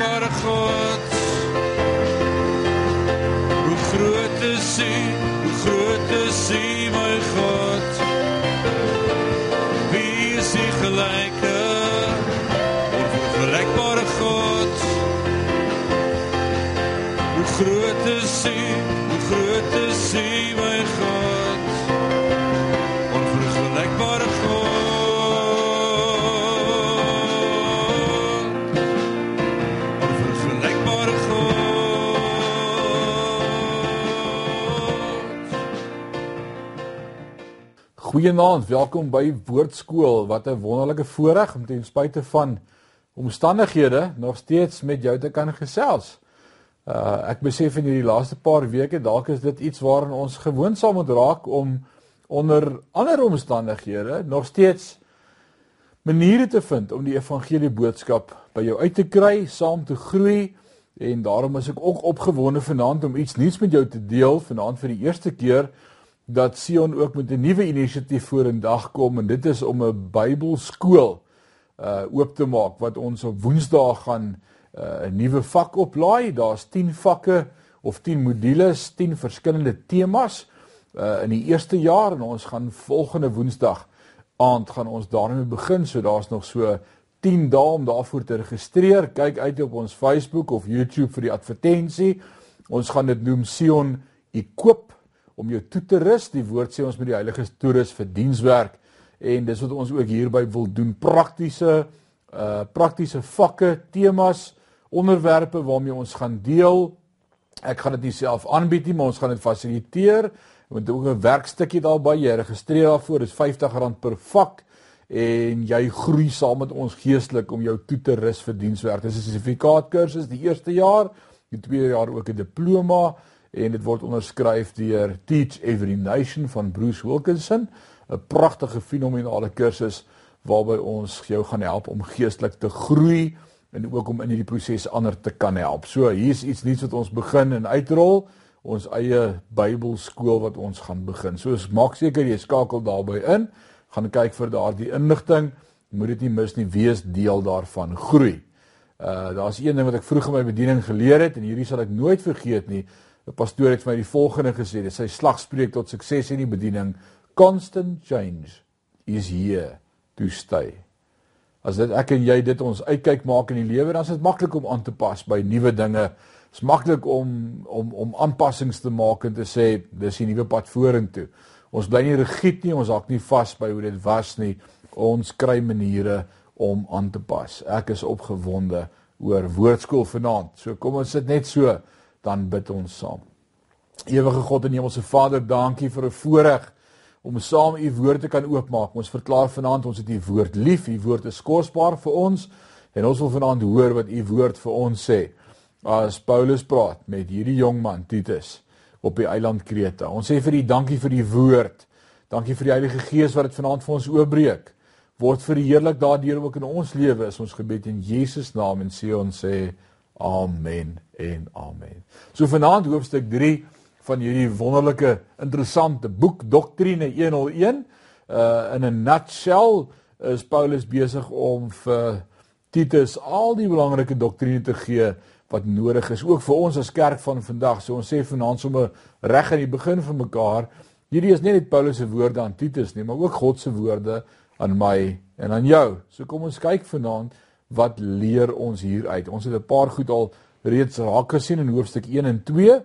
onvergelykbare God. Hoe groot is U, hoe groot is U, Goeienaand, welkom by Woordskool. Wat 'n wonderlike voorreg om ten spyte van omstandighede nog steeds met jou te kan gesels. Uh ek besef in hierdie laaste paar weke dalk is dit iets waaraan ons gewoond sal moet raak om onder ander omstandighede nog steeds maniere te vind om die evangelie boodskap by jou uit te kry, saam te groei en daarom is ek ook opgewonde vanaand om iets nuuts met jou te deel vanaand vir die eerste keer dat Sion ook met 'n nuwe inisiatief vorendag kom en dit is om 'n Bybelskool uh oop te maak wat ons op Woensdae gaan uh 'n nuwe vak oplaai. Daar's 10 vakke of 10 modules, 10 verskillende temas uh in die eerste jaar en ons gaan volgende Woensdag aand gaan ons daarmee begin. So daar's nog so 10 dae om daarvoor te registreer. Kyk uit op ons Facebook of YouTube vir die advertensie. Ons gaan dit noem Sion Equip om jou toe te rus. Die woord sê ons met die Heilige toerus vir dienswerk en dis wat ons ook hierby wil doen. Praktiese uh praktiese vakke, temas, onderwerpe waarmee ons gaan deel. Ek gaan dit nie self aanbied nie, maar ons gaan dit fasiliteer. Moet ook 'n werkstukkie daarby. Jy registreer daarvoor. Dit is R50 per vak en jy groei saam met ons geestelik om jou toe te rus vir dienswerk. Dis 'n sertifikaat kursus die eerste jaar, die tweede jaar ook 'n diploma en dit word onderskryf deur Teach Every Nation van Bruce Wilkinson, 'n pragtige fenominale kursus waarby ons jou gaan help om geestelik te groei en ook om in hierdie proses ander te kan help. So hier's iets nuuts wat ons begin en uitrol, ons eie Bybelskool wat ons gaan begin. So maak seker jy skakel daarbey in, gaan kyk vir daardie inligting. Moet dit nie mis nie, wees deel daarvan, groei. Uh daar's een ding wat ek vroeg in my bediening geleer het en hierdie sal ek nooit vergeet nie. 'n Pastoor het vir my die volgende gesê, dis sy slagspreuk tot sukses in die bediening: Constant change is here to stay. As dit ek en jy dit ons uitkyk maak in die lewe, dan is dit maklik om aan te pas by nuwe dinge. Dit is maklik om om om aanpassings te maak en te sê dis die nuwe pad vorentoe. Ons bly nie rigied nie, ons hak nie vas by hoe dit was nie. Ons kry maniere om aan te pas. Ek is opgewonde oor woordskool vanaand. So kom ons sit net so dan bid ons saam. Ewige God en Hemelse Vader, dankie vir 'n voorreg om saam u woord te kan oopmaak. Ons verklaar vanaand ons het u woord lief. U woord is kosbaar vir ons en ons wil vanaand hoor wat u woord vir ons sê. As Paulus praat met hierdie jong man Titus op die eiland Kreta. Ons sê vir u dankie vir die woord. Dankie vir die Heilige Gees wat dit vanaand vir ons oopbreek. Word verheerlik daardeur ook in ons lewe is ons gebed in Jesus naam en sê ons sê amen en amen. So vanaand hoofstuk 3 van hierdie wonderlike interessante boek Doktrine 101. Uh in 'n nutshell is Paulus besig om vir Titus al die belangrike doktrine te gee wat nodig is ook vir ons as kerk van vandag. So ons sê vanaand sommer reg aan die begin van mekaar, hierdie is nie net Paulus se woorde aan Titus nie, maar ook God se woorde aan my en aan jou. So kom ons kyk vanaand wat leer ons hier uit. Ons het 'n paar goed al reeds raak gesien in hoofstuk 1 en 2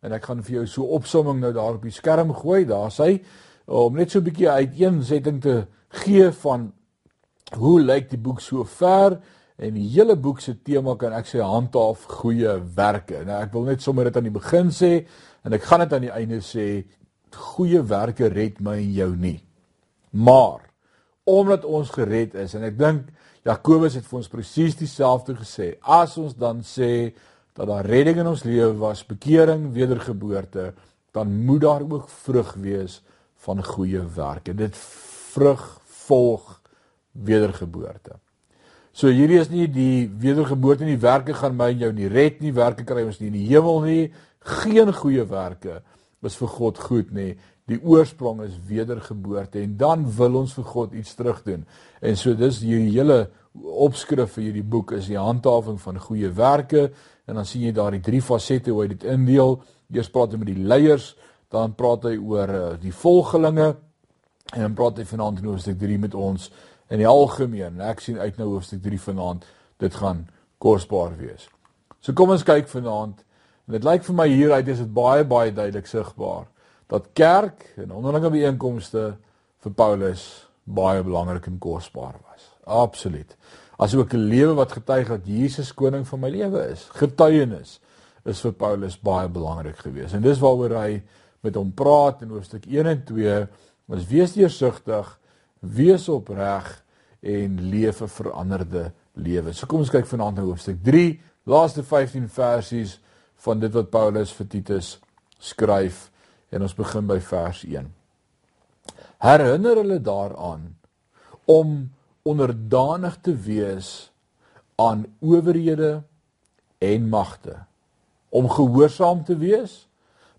en ek gaan vir jou so opsomming nou daar op die skerm gooi. Daar sê om net so 'n bietjie uiteensetting te gee van hoe lyk die boek so ver en die hele boek se tema kan ek sê handhaaf goeie werke. Nou ek wil net sommer dit aan die begin sê en ek gaan dit aan die einde sê goeie werke red my en jou nie. Maar omdat ons gered is en ek dink Jakobus het vir ons presies dieselfde gesê. As ons dan sê dat daar redding in ons lewe was, bekering, wedergeboorte, dan moet daar ook vrug wees van goeie werke. Dit vrug volg wedergeboorte. So hierdie is nie die wedergeboorte nie, werke gaan my en jou nie red nie, werke kry ons nie in die hemel nie. Geen goeie werke is vir God goed nie. Die oorsprong is wedergeboorte en dan wil ons vir God iets terugdoen. En so dis hierdie hele opskrif vir hierdie boek is die handhawing van goeie werke en dan sien jy daar die drie fasette hoe hy dit indeel. Eers praat hy met die leiers, dan praat hy oor uh, die volgelinge en dan praat hy vanaand in hoofstuk 3 met ons in die algemeen. Ek sien uit na hoofstuk 3 vanaand. Dit gaan kosbaar wees. So kom ons kyk vanaand. En dit lyk vir my hieruit is dit baie baie duidelik sigbaar dat kerk en onderlinge byeenkomste vir Paulus baie belangrik en kosbaar was. Absoluut. Asook 'n lewe wat getuig dat Jesus koning van my lewe is. Getuienis is vir Paulus baie belangrik geweest. En dis waaroor hy met hom praat in hoofstuk 1 en 2, was wees deursigtig, wees opreg en leef 'n veranderde lewe. So kom ons kyk vanaand na hoofstuk 3, laaste 15 versies van dit wat Paulus vir Titus skryf en ons begin by vers 1. Herinner hulle daaraan om onderdanig te wees aan owerhede en magte, om gehoorsaam te wees,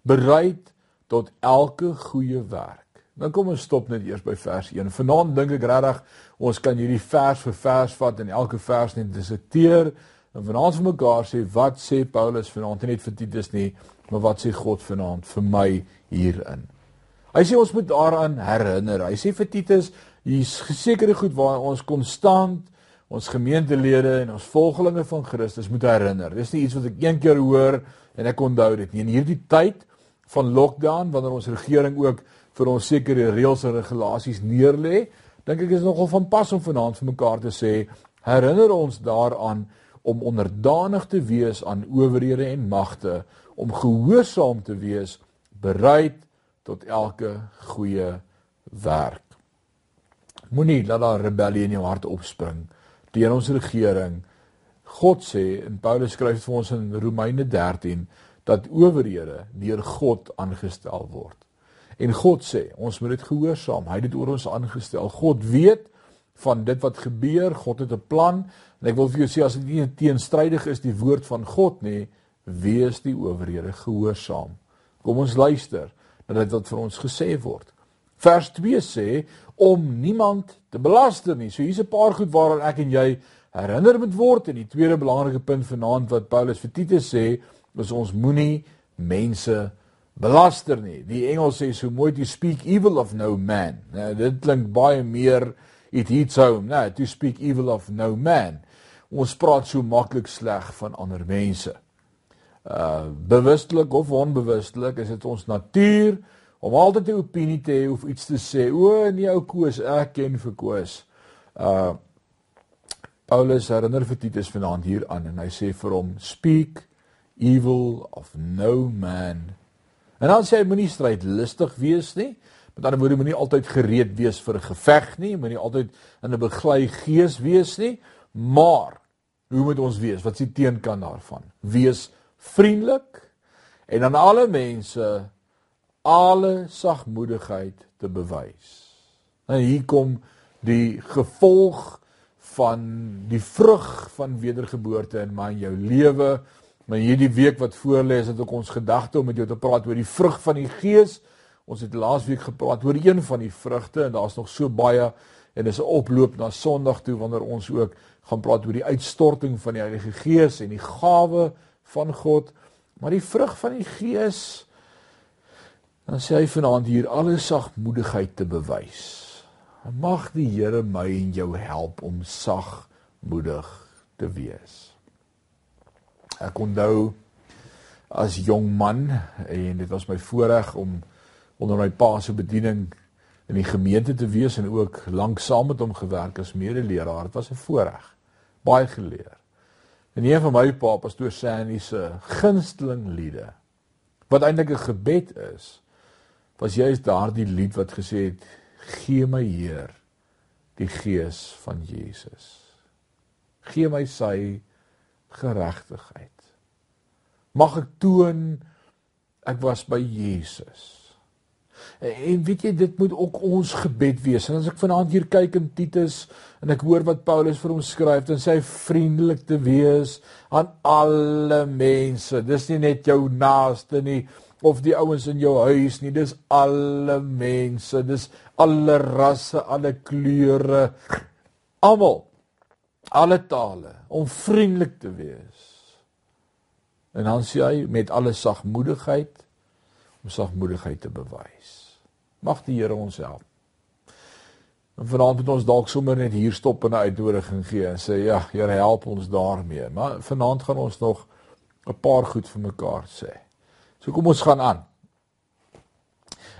bereid tot elke goeie werk. Nou kom ons stop net eers by vers 1. Vanaand dink ek regtig ons kan hierdie vers vir vers vat en elke vers net dissekteer en vanaand vir mekaar sê wat sê Paulus vanaand net vir Titus nie, maar wat sê God vanaand vir my hierin. Hy sê ons moet daaraan herinner. Hy sê vir Titus, hier's gesekerde goed waar ons konstant ons gemeentelede en ons volgelinge van Christus moet herinner. Dis nie iets wat ek een keer hoor en ek onthou dit nie. In hierdie tyd van lockdown wanneer ons regering ook vir ons sekere reëls en regulasies neerlê, dink ek is nogal van pas om vanaand vir mekaar te sê, herinner ons daaraan om onderdanig te wees aan owerhede en magte, om gehoorsaam te wees, bereid tot elke goeie werk. Moenie laat daar rebellie in jou hart opspring teen ons regering. God sê en Paulus skryf vir ons in Romeine 13 dat owerhede deur God aangestel word. En God sê, ons moet dit gehoorsaam. Hy het dit oor ons aangestel. God weet van dit wat gebeur. God het 'n plan en ek wil vir jou sê as dit nie teenstrydig is die woord van God nie, wees die owerhede gehoorsaam. Kom ons luister na dit wat vir ons gesê word. Vers 2 sê om niemand te belaster nie. So hier's 'n paar goed waaraan ek en jy herinner moet word en die tweede belangrike punt vanaand wat Paulus vir Titus sê, is ons moenie mense belaster nie. Die Engels sê so mooi to speak evil of no man. Nou dit klink baie meer it hits home, nou to speak evil of no man. Ons praat so maklik sleg van ander mense. Uh bewustelik of onbewustelik is dit ons natuur om altyd 'n opinie te hê of iets te sê. O nee ou Koos, ek ken vir Koos. Uh Paulus herinner vir Titus vanaand hier aan en hy sê vir hom speak evil of no man. En dan sê hy moenie strydlustig wees nie. Met ander woorde moenie altyd gereed wees vir 'n geveg nie, moenie altyd in 'n beglei gees wees nie, maar hoe moet ons wees? Wat is die teenkant daarvan? Wees vriendelik en aan alle mense alle sagmoedigheid te bewys. En hier kom die gevolg van die vrug van wedergeboorte in my en jou lewe. Maar hierdie week wat voorlê is dit ook ons gedagte om met jou te praat oor die vrug van die Gees. Ons het laasweek gepraat oor een van die vrugte en daar's nog so baie en dis 'n oploop na Sondag toe wanneer ons ook gaan praat oor die uitstorting van die Heilige Gees en die gawe van God. Maar die vrug van die Gees dan sê hy vanaand hier alle sagmoedigheid te bewys. Mag die Here my en jou help om sagmoedig te wees. Ek onthou as jong man en dit was my voorreg om onder my pa se bediening in die gemeente te wees en ook lank saam met hom gewerk as medeleraar. Dit was 'n voorreg. Baie geleer. En een van my pa pastoor Sandy se gunsteling liede wat eintlik 'n gebed is, was juist daardie lied wat gesê het: "Gee my Heer die gees van Jesus. Gee my sy geregtigheid. Mag ek toon ek was by Jesus." En weet jy dit moet ook ons gebed wees. En as ek vanaand hier kyk in Titus en ek hoor wat Paulus vir ons skryf, dan sê hy vriendelik te wees aan alle mense. Dis nie net jou naaste nie of die ouens in jou huis nie. Dis alle mense. Dis alle rasse, alle kleure. Almal. alle tale, om vriendelik te wees. En dan sê hy met alle sagmoedigheid om sagmoedigheid te bewys. Mag die Here ons help. En vanaand moet ons dalk sommer net hier stop en 'n uitnodiging gee en sê ja, Here help ons daarmee. Maar vanaand gaan ons nog 'n paar goed vir mekaar sê. So kom ons gaan aan.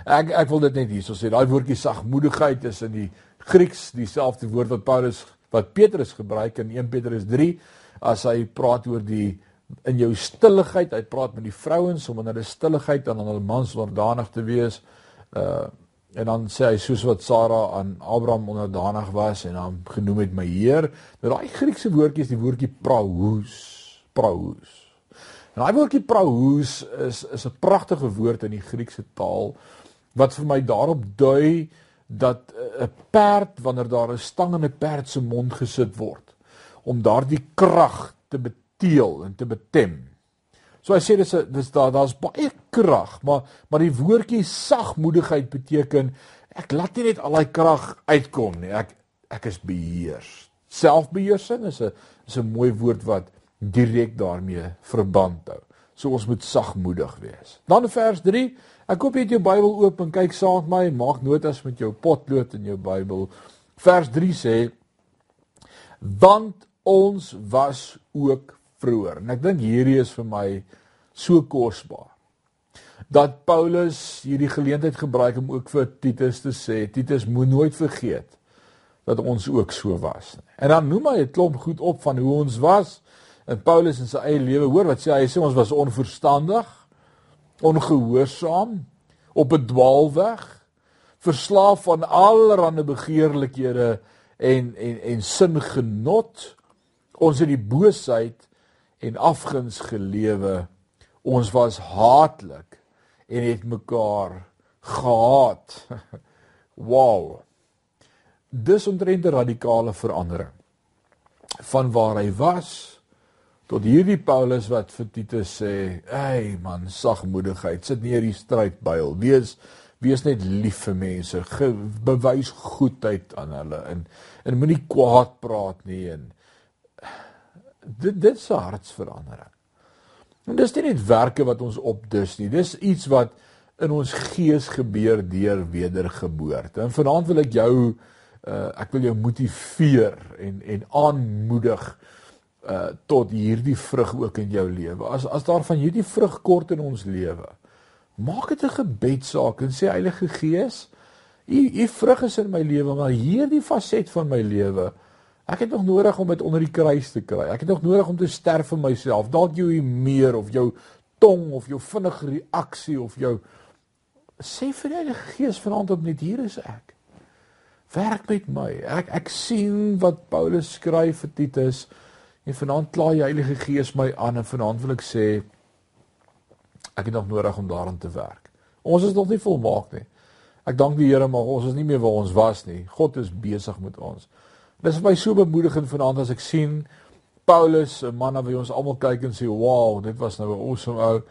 Ek ek wil dit net hierso sê, daai woordjie sagmoedigheid is in die Grieks dieselfde woord wat Paulus wat Petrus gebruik in 1 Petrus 3 as hy praat oor die in jou stilligheid, hy praat met die vrouens om in hulle stilligheid aan hulle mans onderdanig te wees. Uh en dan sê hy soos wat Sara aan Abraham onderdanig was en hom genoem het my Heer. Nou daai Griekse woordjie is die woordjie praus, praus. En daai woordjie praus is is 'n pragtige woord in die Griekse taal wat vir my daarop dui dat 'n perd wanneer daar 'n stang in 'n perd se mond gesit word om daardie krag te beteel en te betem. So hy sê dis dis daar daar's baie krag, maar maar die woordjie sagmoedigheid beteken ek laat nie net al daai krag uitkom nie. Ek ek is beheers. Selfbeheersing is 'n is 'n mooi woord wat direk daarmee verband hou. So ons moet sagmoedig wees. Dan vers 3. Ek hoop jy het jou Bybel oop en kyk saam met my en maak notas met jou potlood in jou Bybel. Vers 3 sê: Want ons was ook vroeër. En ek dink hierdie is vir my so kosbaar. Dat Paulus hierdie geleentheid gebruik om ook vir Titus te sê, Titus moet nooit vergeet dat ons ook so was. En dan noem hy 'n klomp goed op van hoe ons was. En Paulus in sy eie lewe, hoor wat sê hy? Hy sê ons was onverstandig, ongehoorsaam, op 'n dwaalweg, verslaaf aan allerlei begeerlikhede en en en singenot. Ons het die boosheid en afguns gelewe. Ons was haatlik en het mekaar gehaat. wow. Dis omtrent 'n radikale verandering van waar hy was tot hierdie Paulus wat vir Titus sê, "Ey man, sagmoedigheid, sit neer die strydbuil. Wees wees net lief vir mense. Ge, bewys goedheid aan hulle en en moenie kwaad praat nie en dit dit 'n hartsverandering. En dis nie net werke wat ons opdus nie. Dis iets wat in ons gees gebeur deur wedergeboorte. En vanaand wil ek jou uh ek wil jou motiveer en en aanmoedig uh tot hierdie vrug ook in jou lewe. As as daar van hierdie vrug kort in ons lewe, maak dit 'n gebedsaak en sê Heilige Gees, u u vrug is in my lewe, maar hierdie faset van my lewe Ek het nog nodig om dit onder die kruis te kry. Ek het nog nodig om te sterf vir myself. Dalk jou meer of jou tong of jou vinnige reaksie of jou sê vir die Gees vanaand op net hier is ek. Werk met my. Ek ek sien wat Paulus skryf vir Titus en vanaand kla die Heilige Gees my aan en vanaand wil ek sê ek het nog nodig om daaraan te werk. Ons is nog nie volmaak nie. Ek dank die Here maar ons is nie meer waar ons was nie. God is besig met ons. Dis vir my so bemoedigend vanaand as ek sien Paulus, 'n man wie ons almal kyk en sê, "Wow, dit was nou 'n awesome ou."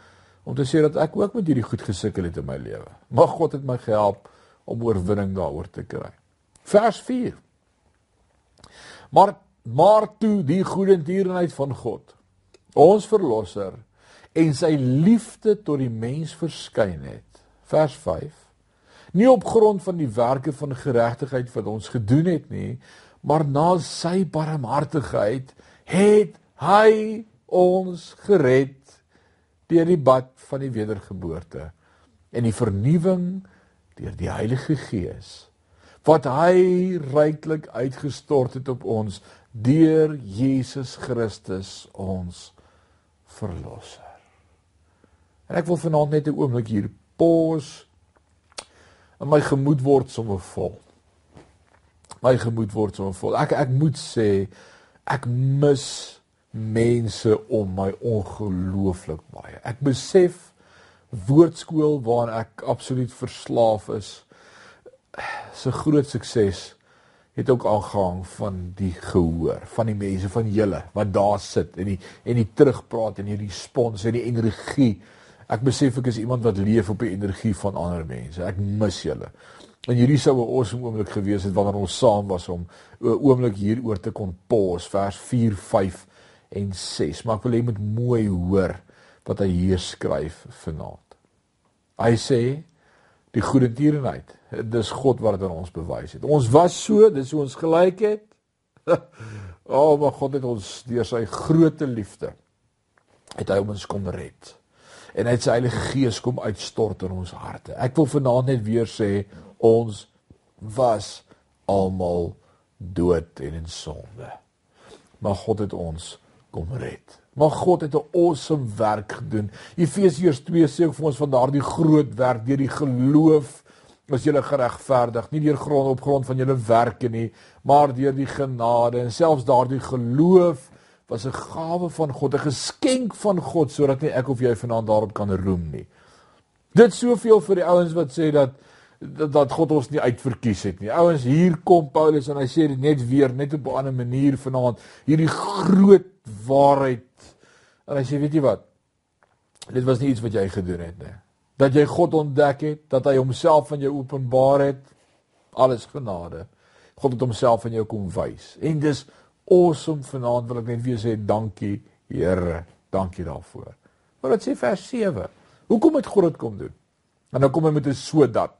Om te sê dat ek ook met hierdie goed gesukkel het in my lewe. Mag God het my gehelp om oorwinning daaroor te kry. Vers 4. Maar maar toe die goedertierenheid van God, ons verlosser en sy liefde tot die mens verskyn het. Vers 5. Nie op grond van die werke van geregtigheid wat ons gedoen het nie, maar na sy barmhartigheid het hy ons gered deur die bad van die wedergeboorte en die vernuwing deur die Heilige Gees wat hy ryklik uitgestort het op ons deur Jesus Christus ons verlosser. En ek wil vanaand net 'n oomblik hier pos en my gemoed word sommer vol my gemoed word so vol. Ek ek moet sê ek mis mense om my ongelooflik baie. Ek besef woordskool waaraan ek absoluut verslaaf is se groot sukses het ook aangehang van die gehoor van die mense van julle wat daar sit en die en die terugpraat en die respons en die energie. Ek besef ek is iemand wat leef op die energie van ander mense. Ek mis julle. En hierdie sou 'n awesome oomblik gewees het wanneer ons saam was om 'n oomblik hieroor te kon pause vers 4, 5 en 6. Maar ek wil hê moet mooi hoor wat hy hier skryf vanaand. Hy sê die goeie tierenheid, dis God wat dit aan ons bewys het. Ons was so, dis hoe ons gelyk het. o, oh, maar God het ons deur sy groote liefde het hy ons kom red. En hy het sy Heilige Gees kom uitstort in ons harte. Ek wil vanaand net weer sê ons was almal dood en in sonde. Maar God het ons kom red. Maar God het 'n awesome werk gedoen. Efesiërs 2 sê ook vir ons van daardie groot werk deur die geloof is julle geregverdig, nie deur grond op grond van julle werke nie, maar deur die genade en selfs daardie geloof was 'n gawe van God, 'n geskenk van God sodat nie ek of jy vanaand daarop kan roem nie. Dit soveel vir die ouens wat sê dat dat, dat God ons nie uitverkies het nie. Ouens, hier kom Paulus en hy sê dit net weer net op 'n ander manier vanaand, hierdie groot waarheid. En hy sê, weet jy wat? Dit was nie iets wat jy gedoen het nie. Dat jy God ontdek het, dat hy homself aan jou openbaar het, alles genade. God het homself aan jou kom wys. En dis awesome vanaand wil ek net weer sê dankie Here, dankie daarvoor. Maar dit sê vers 7. Hoekom het God dit kom doen? En dan kom hy met 'n sodat.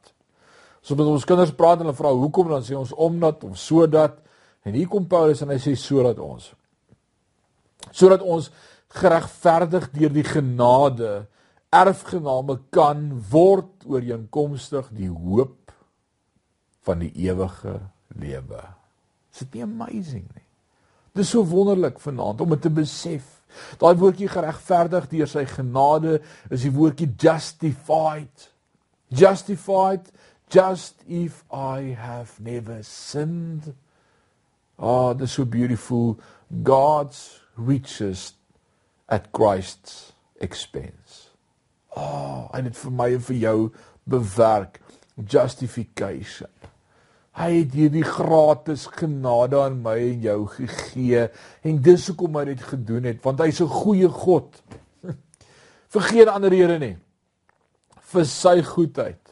So met ons kinders praat en hulle vra hoekom dan sê ons omdat of sodat en hier kom Paulus en hy sê sodat ons sodat ons geregverdig deur die genade erfgename kan word ooreenkomstig die hoop van die ewige lewe. Is dit nie amazing nie? Dis so wonderlik vanaand om dit te besef. Daai woordjie geregverdig deur sy genade is die woordjie justified. Justified just if I have never sinned. Ah, oh, this so beautiful. God's riches at Christ's expense. Ah, oh, en dit vir my en vir jou bewerk justification. Hy het hierdie gratis genade aan my en jou gegee en dis hoekom hy dit gedoen het want hy's 'n goeie God. vir geen ander rede nie. vir sy goedheid.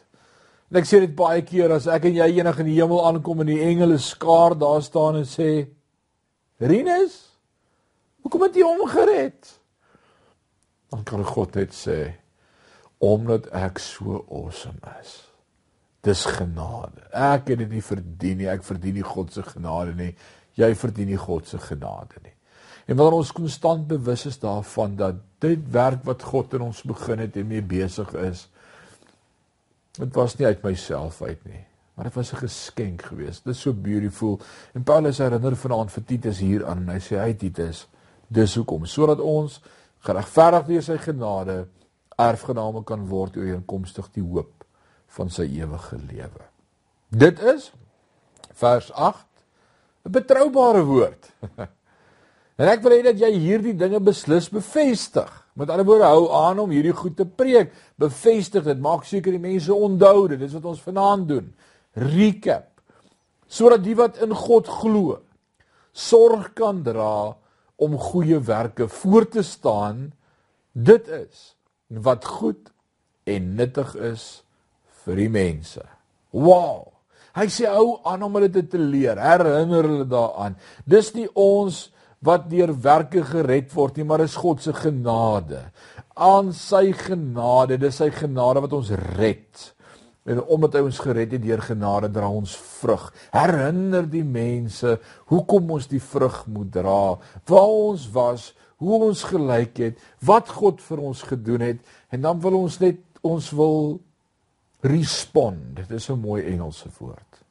En ek sê dit baie keer as ek en jy eendag in die hemel aankom en die engele skaar daar staan en sê: "Rinus, Hoekom het jy hom gered? Dan kan God net sê omdat ek so awesome is. Dis genade. Ek het dit nie verdien nie. Ek verdien nie God se genade nie. Jy verdien nie God se genade nie. En wanneer ons konstant bewus is daarvan dat dit werk wat God in ons begin het en mee besig is, dit was nie uit myself uit nie, maar dit was 'n geskenk geweest. Dit is so beautiful. En Paulus herinner vanaand vir Titus hier aan en hy sê hy Titus, Dis hoekom sodat ons geregverdig deur sy genade erfgename kan word ooreenkomstig die hoop van sy ewige lewe. Dit is vers 8 'n betroubare woord. en ek wil hê dat jy hierdie dinge beslis bevestig. Met ander woorde, hou aan om hierdie goed te preek. Bevestig dit, maak seker die mense onthou dit. Dis wat ons vanaand doen. Recap. Sodat die wat in God glo, sorg kan dra om goeie werke voor te staan dit is wat goed en nuttig is vir die mense. Wow. Hy sê hou aan om hulle dit te leer. Herinner hulle daaraan. Dis nie ons wat deur werke gered word nie, maar is God se genade. Aan sy genade, dis sy genade wat ons red. En omdat hy ons gered het deur genade dra ons vrug. Herinner die mense hoekom ons die vrug moet dra, waar ons was, hoe ons gelyk het, wat God vir ons gedoen het en dan wil ons net ons wil respond. Dit is 'n mooi Engelse woord.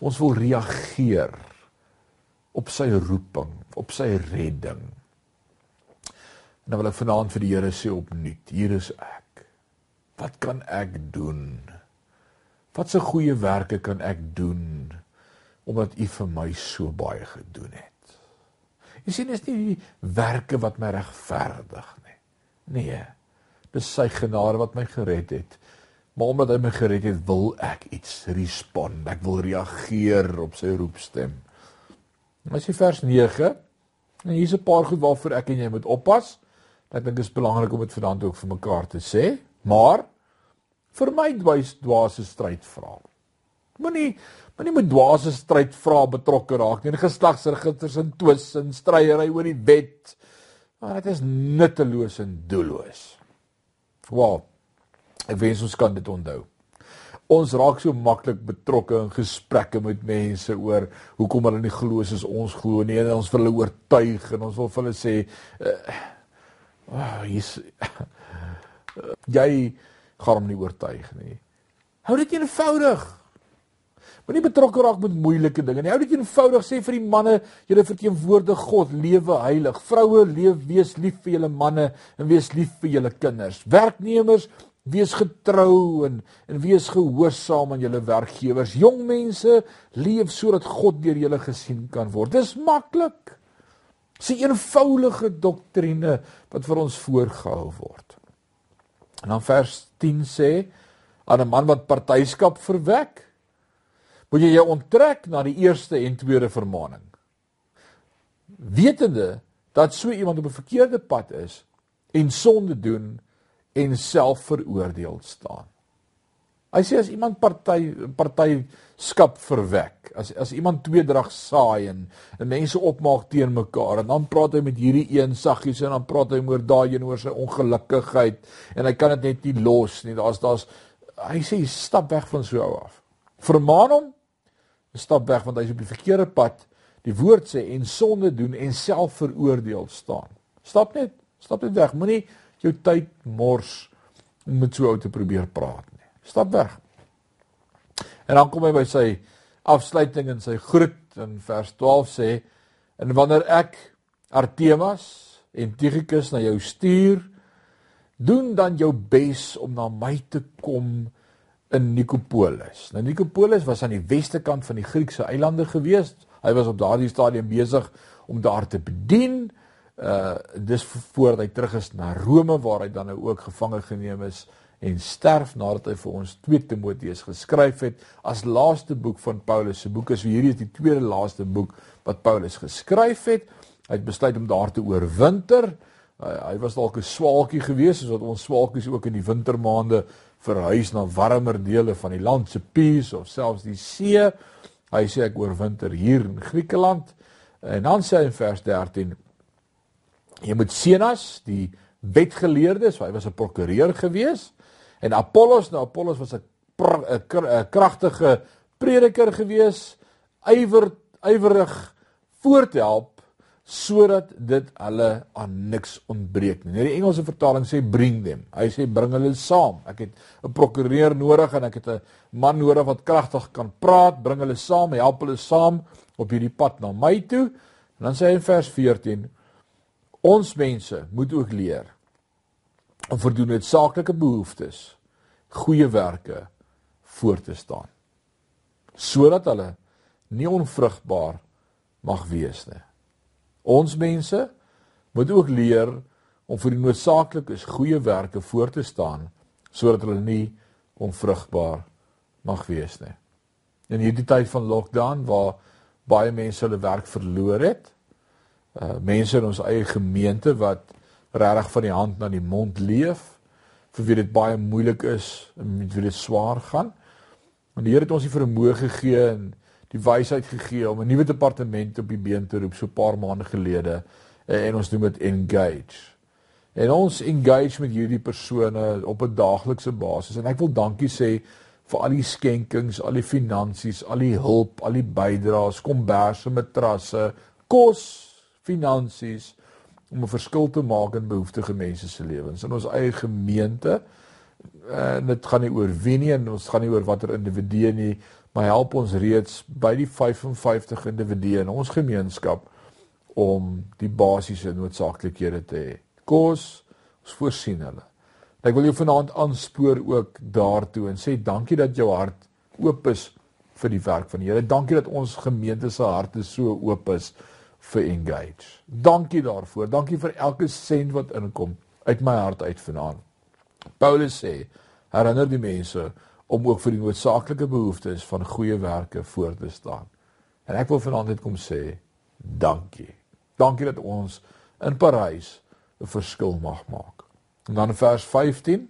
Ons wil reageer op sy roeping, op sy redding. En dan wil ek vanaand vir die Here sê opnuut, hier is ek. Wat kan ek doen? Wat 'n goeie werke kan ek doen omdat U vir my so baie gedoen het? Jy sien is nie die werke wat my regverdig nie. Nee. Dis sy genade wat my gered het. Maar omdat hy my gered het, wil ek iets respond. Ek wil reageer op sy roepstem. As jy vers 9 en hier's 'n paar goed waarvoor ek en jy moet oppas. Ek dink dit is belangrik om dit vanaand ook vir mekaar te sê. Maar vir my dwys dwaase stryd vra. Moenie moenie met dwaase stryd vra betrokke raak nie. Geslagsregisters en twis en stryery oor die wet. Maar dit is nutteloos en doelloos. Wow. Ek wens ons kan dit onthou. Ons raak so maklik betrokke in gesprekke met mense oor hoekom hulle nie glo soos ons glo nie en ons wil hulle oortuig en ons wil vir hulle sê uh, oh, hier's jy gaan hom nie oortuig nie. Hou dit eenvoudig. Moenie betrokke raak met moeilike dinge nie. Hou dit eenvoudig. Sê vir die manne, julle verteenwoordig God, lewe heilig. Vroue, leef wees lief vir julle manne en wees lief vir julle kinders. Werknemers, Wees getrou en en wees gehoorsaam aan julle werkgewers. Jong mense, leef sodat God deur julle gesien kan word. Dis maklik. Dis 'n eenvoudige doktrine wat vir ons voorgehou word. En dan vers 10 sê aan 'n man wat partyskap verwek, moet jy jou onttrek na die eerste en tweede vermaaning. Wetende dat so iemand op 'n verkeerde pad is en sonde doen, en self veroordeel staan. Hy sê as iemand party party skap verwek, as as iemand tweedrag saai en, en mense opmaak teen mekaar en dan praat hy met hierdie een saggies en dan praat hy oor daai een oor sy ongelukkigheid en hy kan dit net nie los nie. Daar's daar's hy sê stap weg van so ou af. Vermaan hom stap weg want hy's op die verkeerde pad. Die woord sê en sonde doen en self veroordeel staan. Stap net, stap net weg. Moenie jou tyd mors om met so ou te probeer praat nie. Stap weg. En dan kom hy by sy afsluiting en sy groet in vers 12 sê en wanneer ek Artemas en Tychicus na jou stuur doen dan jou bes om na my te kom in Nikopolis. Nou Nikopolis was aan die weste kant van die Griekse eilande gewees. Hy was op daardie stadium besig om daar te bedien uh dis voordat hy terug is na Rome waar hy dan nou ook gevange geneem is en sterf nadat hy vir ons 2 Timoteus geskryf het as laaste boek van Paulus se boek. Is hierdie is die tweede laaste boek wat Paulus geskryf het. Hy het besluit om daar te oorwinter. Uh, hy was dalk 'n swaalkie geweest soos wat ons swaalkies ook in die wintermaande verhuis na warmer dele van die land se Pies of selfs die see. Hy sê ek oorwinter hier in Griekeland. En dan sê hy in vers 13 Jy moet Senas, die wetgeleerde, so hy was 'n prokureur gewees en Apollos, nou Apollos was 'n kragtige prediker gewees, ywer ywerig voorthelp sodat dit hulle aan niks ontbreek nie. Nou die Engelse vertaling sê bring them. Hy sê bring hulle saam. Ek het 'n prokureur nodig en ek het 'n man nodig wat kragtig kan praat, bring hulle saam, help hulle saam op hierdie pad na my toe. En dan sê hy in vers 14 Ons mense moet ook leer om vir doen noodsaaklike behoeftes goeie werke voor te staan sodat hulle nie onvrugbaar mag wees nie. Ons mense moet ook leer om vir die noodsaaklikes goeie werke voor te staan sodat hulle nie onvrugbaar mag wees nie. In hierdie tyd van lockdown waar baie mense hulle werk verloor het, uh mense in ons eie gemeente wat regtig van die hand na die mond leef vir wie dit baie moeilik is en met wie dit swaar gaan. Want die Here het ons die vermoë gegee en die wysheid gegee om 'n nuwe departement op die been te roep so 'n paar maande gelede en, en ons noem dit engage. En ons engage met hierdie persone op 'n daaglikse basis en ek wil dankie sê vir al die skenkings, al die finansies, al die hulp, al die bydraes, komberse, matrasse, kos, finansies om 'n verskil te maak in behoeftige mense se lewens in ons eie gemeente. En dit gaan nie oor wie nie en ons gaan nie oor watter individue nie, maar help ons reeds by die 55 individue in ons gemeenskap om die basiese noodsaaklikhede te hê. Kos, ons voorsien hulle. Ek wil jou vanaand aanspoor ook daartoe en sê dankie dat jou hart oop is vir die werk van die Here. Dankie dat ons gemeente se harte so oop is vir engage. Dankie daarvoor. Dankie vir elke sent wat inkom uit my hart uit vanaand. Paulus sê, herinner die mense om ook vir die noodsaaklike behoeftes van goeie werke voor te staan. En ek wil vanaand net kom sê, dankie. Dankie dat ons in Parys 'n verskil mag maak. En dan vers 15,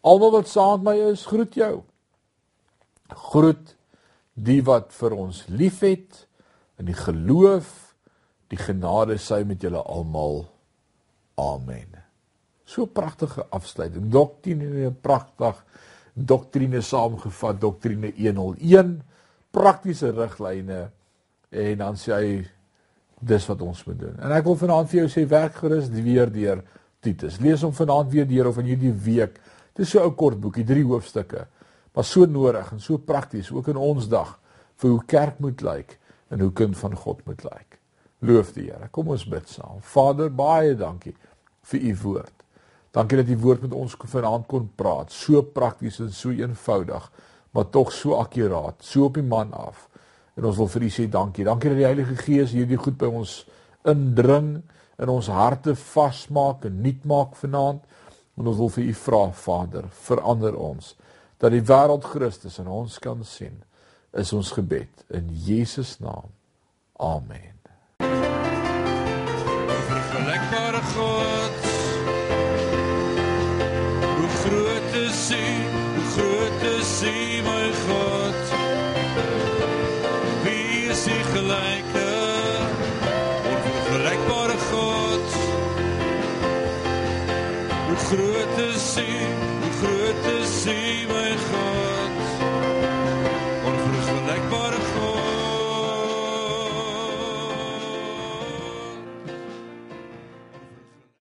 almal wat saam met my is, groet jou. Groet die wat vir ons liefhet in die geloof die genade sy met julle almal. Amen. So pragtige afsluiting. Doktrine pragtig. Doktrine saamgevat doktrine 101 praktiese riglyne. En dan sê hy dis wat ons moet doen. En ek wil vanaand vir jou sê werk gerus weer deur Titus. Lees hom vanaand weer deur of in hierdie week. Dis so 'n kort boekie drie hoofstukke. Maar so nodig en so prakties ook in ons dag vir hoe kerk moet lyk en hoe kind van God moet lyk. Loof die Here. Kom ons bid saam. Vader, baie dankie vir u woord. Dankie dat u woord met ons vanaand kon praat. So prakties en so eenvoudig, maar tog so akkuraat, so op die man af. En ons wil vir u sê dankie. Dankie dat die Heilige Gees hierdie goed by ons indring in ons harte vasmaak en nuut maak vanaand. En ons wil vir u vra, Vader, verander ons dat die wêreld Christus in ons kan sien is ons gebed in Jesus naam. Amen. U, my God? Wie is U gelyke? Onvergelykbare God. Hoe groot is U?